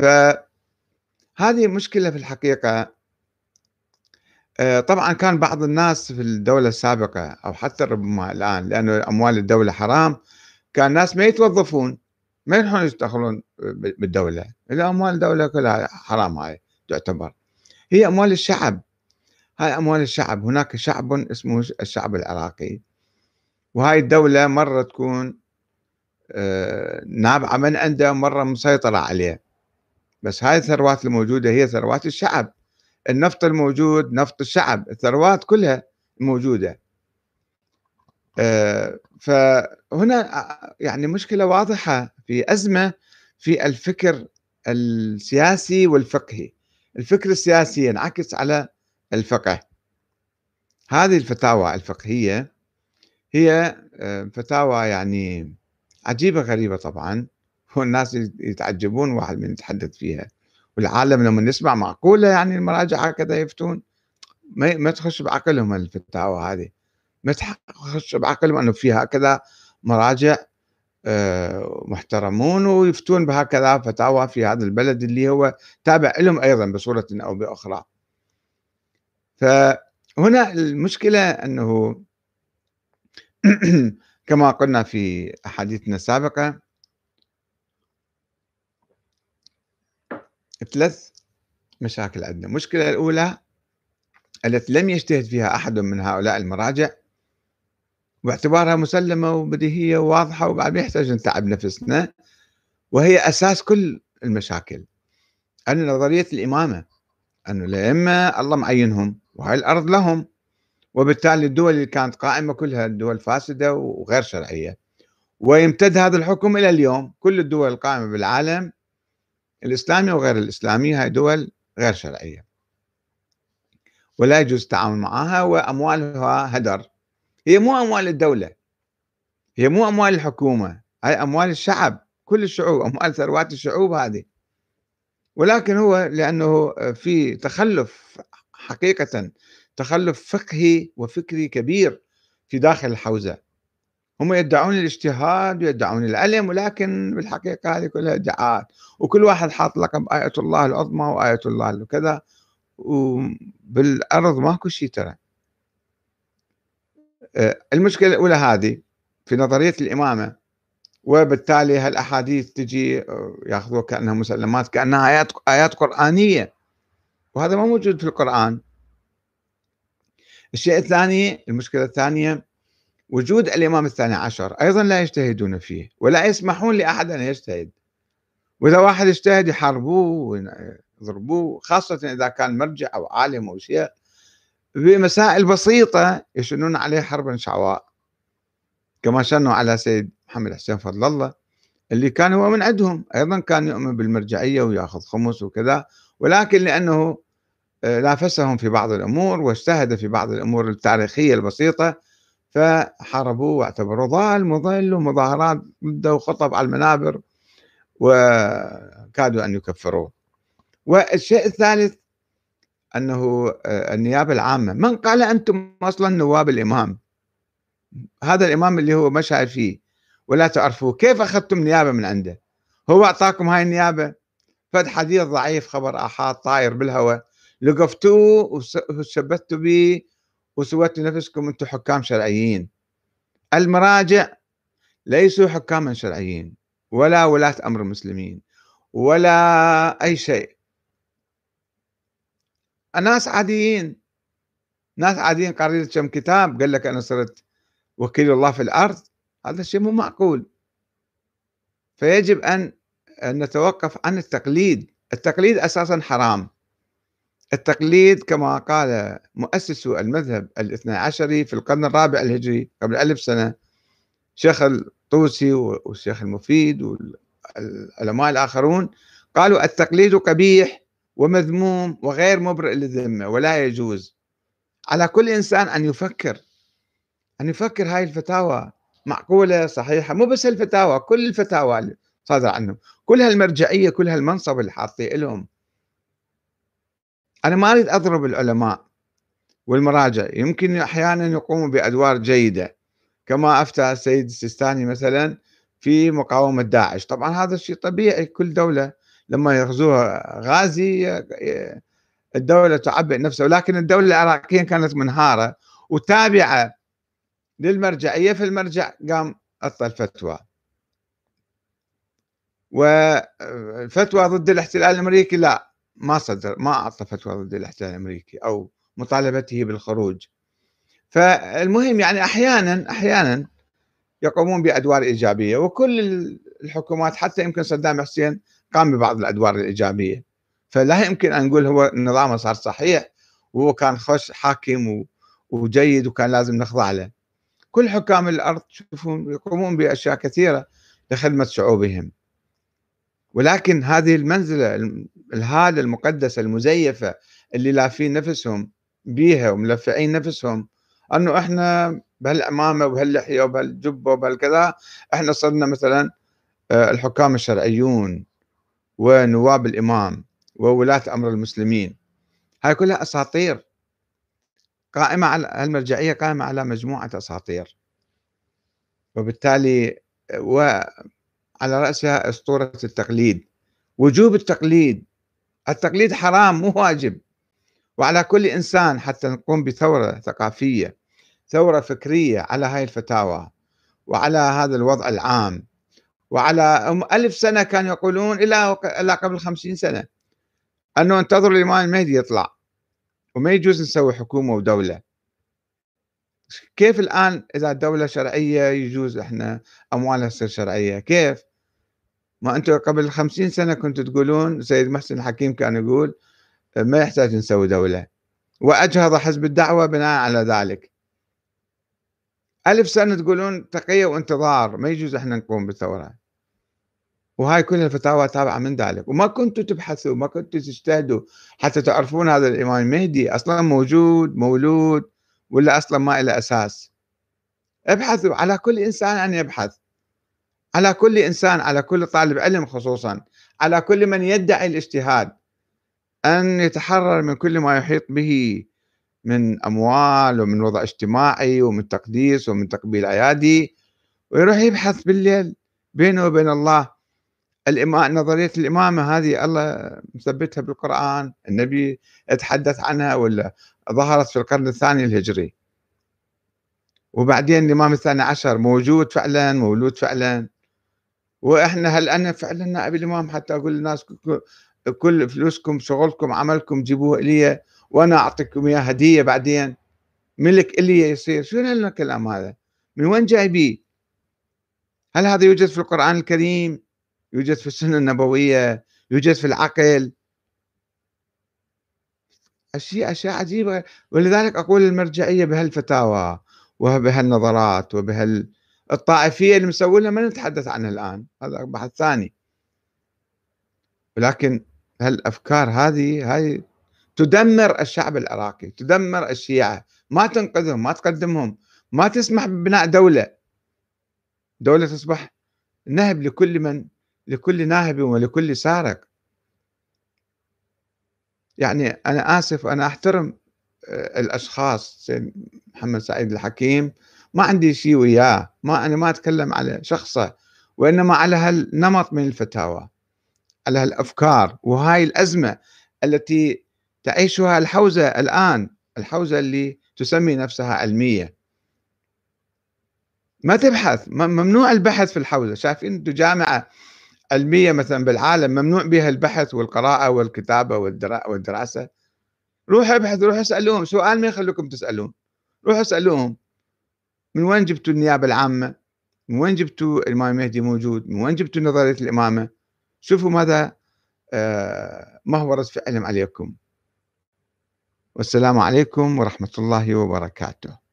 فهذه مشكلة في الحقيقة. آه، طبعا كان بعض الناس في الدولة السابقة أو حتى ربما الآن لأنه أموال الدولة حرام كان الناس ما يتوظفون ما يروحون يشتغلون بالدولة. الأموال الدولة كلها حرام هاي تعتبر. هي أموال الشعب. هاي أموال الشعب. هناك شعب اسمه الشعب العراقي. وهاي الدولة مرة تكون آه، نابعة من عنده مرة مسيطرة عليه. بس هاي الثروات الموجودة هي ثروات الشعب. النفط الموجود نفط الشعب الثروات كلها موجودة. آه، فهنا يعني مشكلة واضحة في أزمة في الفكر السياسي والفقهي. الفكر السياسي ينعكس على الفقه. هذه الفتاوى الفقهية هي آه، فتاوى يعني عجيبة غريبة طبعا. والناس يتعجبون واحد من يتحدث فيها. والعالم لما نسمع معقولة يعني المراجع هكذا يفتون ما ما تخش بعقلهم الفتاوى هذه. ما تخش بعقلهم إنه في هكذا مراجع آه، محترمون ويفتون بهكذا فتاوى في هذا البلد اللي هو تابع لهم أيضا بصورة أو بأخرى. فهنا المشكلة إنه كما قلنا في أحاديثنا السابقة ثلاث مشاكل عندنا. المشكلة الأولى التي لم يجتهد فيها أحد من هؤلاء المراجع باعتبارها مسلمة وبديهية وواضحة وبعد ما يحتاج نتعب نفسنا وهي أساس كل المشاكل. أن نظرية الإمامة انه الأئمة الله معينهم وهاي الأرض لهم وبالتالي الدول اللي كانت قائمة كلها دول فاسده وغير شرعية. ويمتد هذا الحكم إلى اليوم كل الدول القائمة بالعالم الإسلامي وغير الإسلامي هاي دول غير شرعية. ولا يجوز التعامل معها وأموالها هدر. هي مو أموال الدولة هي مو أموال الحكومة هاي أموال الشعب. كل الشعوب أموال ثروات الشعوب هذه. ولكن هو لأنه في تخلف حقيقة تخلف فقهي وفكري كبير في داخل الحوزة. هم يدعون الاجتهاد ويدعون العلم ولكن بالحقيقة هذه كلها إدعاءات. وكل واحد حاط لقب آية الله العظمى وآية الله وكذا وبالأرض ماكو شيء ترى. آه، المشكلة الأولى هذه في نظرية الإمامة. وبالتالي هالأحاديث تجي آه، ياخذوها كأنها مسلمات كأنها آيات آيات قرآنية. وهذا ما موجود في القرآن. الشيء الثاني المشكلة الثانية وجود الإمام الثاني عشر أيضا لا يجتهدون فيه ولا يسمحون لأحد أن يجتهد. وإذا واحد اجتهد يحاربوه ويضربوه خاصة إذا كان مرجع أو عالم أو شيء بمسائل بسيطة يشنون عليه حربا شعواء. كما شنوا على سيد محمد حسين فضل الله اللي كان هو من عندهم. أيضا كان يؤمن بالمرجعية ويأخذ خمس وكذا ولكن لأنه آه، نافسهم في بعض الأمور واجتهد في بعض الأمور التاريخية البسيطة فحاربوه واعتبروه ضال مضل ومظاهرات ضده وخطب على المنابر وكادوا أن يكفروه. والشيء الثالث أنه آه، النيابة العامة. من قال أنتم أصلا نواب الإمام؟ هذا الإمام اللي هو مشى فيه. ولا تعرفوه. كيف أخذتم نيابة من عنده؟ هو أعطاكم هاي النيابة؟ فد حديث ضعيف خبر آحاد طاير بالهواء. لقفتوه وشبثتوا به وسويتوا نفسكم أنتم حكام شرعيين. المراجع ليسوا حكاما شرعيين ولا ولاة أمر المسلمين ولا أي شيء. ناس عاديين ناس عاديين قريت كم كتاب قال لك أنا صرت وكيل الله في الأرض هذا الشيء مو معقول. فيجب أن نتوقف عن التقليد. التقليد أساسا حرام. التقليد كما قال مؤسس المذهب الاثنى عشري في القرن الرابع الهجري قبل ألف سنة شيخ الطوسي والشيخ المفيد والعلماء الآخرون قالوا التقليد قبيح ومذموم وغير مبرئ للذمة ولا يجوز. على كل إنسان أن يفكر أن يفكر هاي الفتاوى معقولة صحيحة مو بس الفتاوى كل الفتاوى اللي صادر عنهم كل هالمرجعية كل هالمنصب اللي حاطيه لهم. أنا ما أريد أضرب العلماء والمراجع يمكن أحيانا يقوموا بأدوار جيدة كما أفتى السيد السيستاني مثلا في مقاومة داعش. طبعا هذا الشيء طبيعي كل دولة لما يغزوها غازي الدولة تعبئ نفسها. ولكن الدولة العراقية كانت منهارة وتابعة للمرجعية في المرجع قام أعطى الفتوى. والفتوى ضد الاحتلال الأمريكي لا. ما صدر ما أعطى فتوى ضد الاحتلال الأمريكي أو مطالبته بالخروج. فالمهم يعني أحيانا أحيانا يقومون بأدوار إيجابية وكل الحكومات حتى يمكن صدام حسين قام ببعض الأدوار الإيجابية. فلا يمكن أن نقول هو نظامه صار صحيح وهو كان خوش حاكم وجيد وكان لازم نخضع له. كل حكام الأرض يقومون بأشياء كثيرة لخدمة شعوبهم. ولكن هذه المنزلة الهالة المقدسة المزيفة اللي لافين نفسهم بيها وملفعين نفسهم أنه إحنا بهالعمامه وبهاللحية وبهالجبة وبهالكذا إحنا صرنا مثلا آه، الحكام الشرعيون ونواب الإمام وولاة أمر المسلمين. هاي كلها أساطير. قائمة على المرجعيه قائمة على مجموعة أساطير. وبالتالي وعلى رأسها أسطورة التقليد. وجوب التقليد. التقليد حرام مو واجب. وعلى كل إنسان حتى نقوم بثورة ثقافية ثورة فكرية على هاي الفتاوى وعلى هذا الوضع العام. وعلى ألف سنة كانوا يقولون إلى إلى قبل خمسين سنة أنه انتظروا الإمام المهدي يطلع. وما يجوز نسوي حكومة ودولة. كيف الآن إذا الدولة شرعية يجوز إحنا أموالها تصير شرعية؟ كيف؟ ما أنتم قبل خمسين سنة كنتوا تقولون سيد محسن الحكيم كان يقول ما يحتاج نسوي دولة. وأجهض حزب الدعوة بناء على ذلك. ألف سنة تقولون تقية وانتظار ما يجوز إحنا نقوم بالثورة. وهاي كل الفتاوى تابعة من ذلك. وما كنتوا تبحثوا ما كنتوا تجتهدوا حتى تعرفون هذا الإمام المهدي أصلا موجود مولود ولا أصلا ما إلى أساس. ابحثوا على كل إنسان أن يبحث. على كل إنسان على كل طالب علم خصوصا على كل من يدعي الاجتهاد أن يتحرر من كل ما يحيط به من أموال ومن وضع اجتماعي ومن تقديس ومن تقبيل أيادي ويروح يبحث بالليل بينه وبين الله. الإمام نظرية الإمامة هذه الله مثبتها بالقرآن النبي يتحدث عنها ولا ظهرت في القرن الثاني الهجري. وبعدين الإمام الثاني عشر موجود فعلا مولود فعلا. وإحنا هل أنا فعلا نائب الإمام حتى أقول للناس كل فلوسكم شغلكم عملكم جيبوه إلي وأنا أعطيكم اياه هدية بعدين ملك إلي يصير شنو هالكلام هذا؟ من وين جايبيه؟ هل هذا يوجد في القرآن الكريم؟ يوجد في السنة النبوية؟ يوجد في العقل؟ أشياء أشياء عجيبة ولذلك أقول المرجعية بهالفتاوى وبهالنظرات وبهال الطائفية اللي مسوينها ما نتحدث عنها الآن هذا بحث ثاني. ولكن هالأفكار هذه هاي تدمر الشعب العراقي تدمر الشيعة. ما تنقذهم ما تقدمهم ما تسمح ببناء دولة. دولة تصبح نهب لكل من لكل ناهب ولكل سارق. يعني أنا آسف أنا أحترم آه، الأشخاص سيد محمد سعيد الحكيم. ما عندي شيء وياه ما أنا ما أتكلم على شخصه وإنما على هالنمط من الفتاوى على هالأفكار. وهاي الأزمة التي تعيشها الحوزة الآن الحوزة اللي تسمي نفسها علمية. ما تبحث ممنوع البحث في الحوزة. شايفين أنتم جامعة علمية مثلا بالعالم ممنوع بها البحث والقراءة والكتابة والدراسة. روح ابحث روح اسألوهم. سؤال ما يخلوكم تسألون. روح اسألوهم. من وين جبتوا النيابة العامة؟ من وين جبتوا الإمام المهدي موجود؟ من وين جبتوا نظرية الإمامة؟ شوفوا ماذا آه مهورة فعلهم عليكم. والسلام عليكم ورحمة الله وبركاته.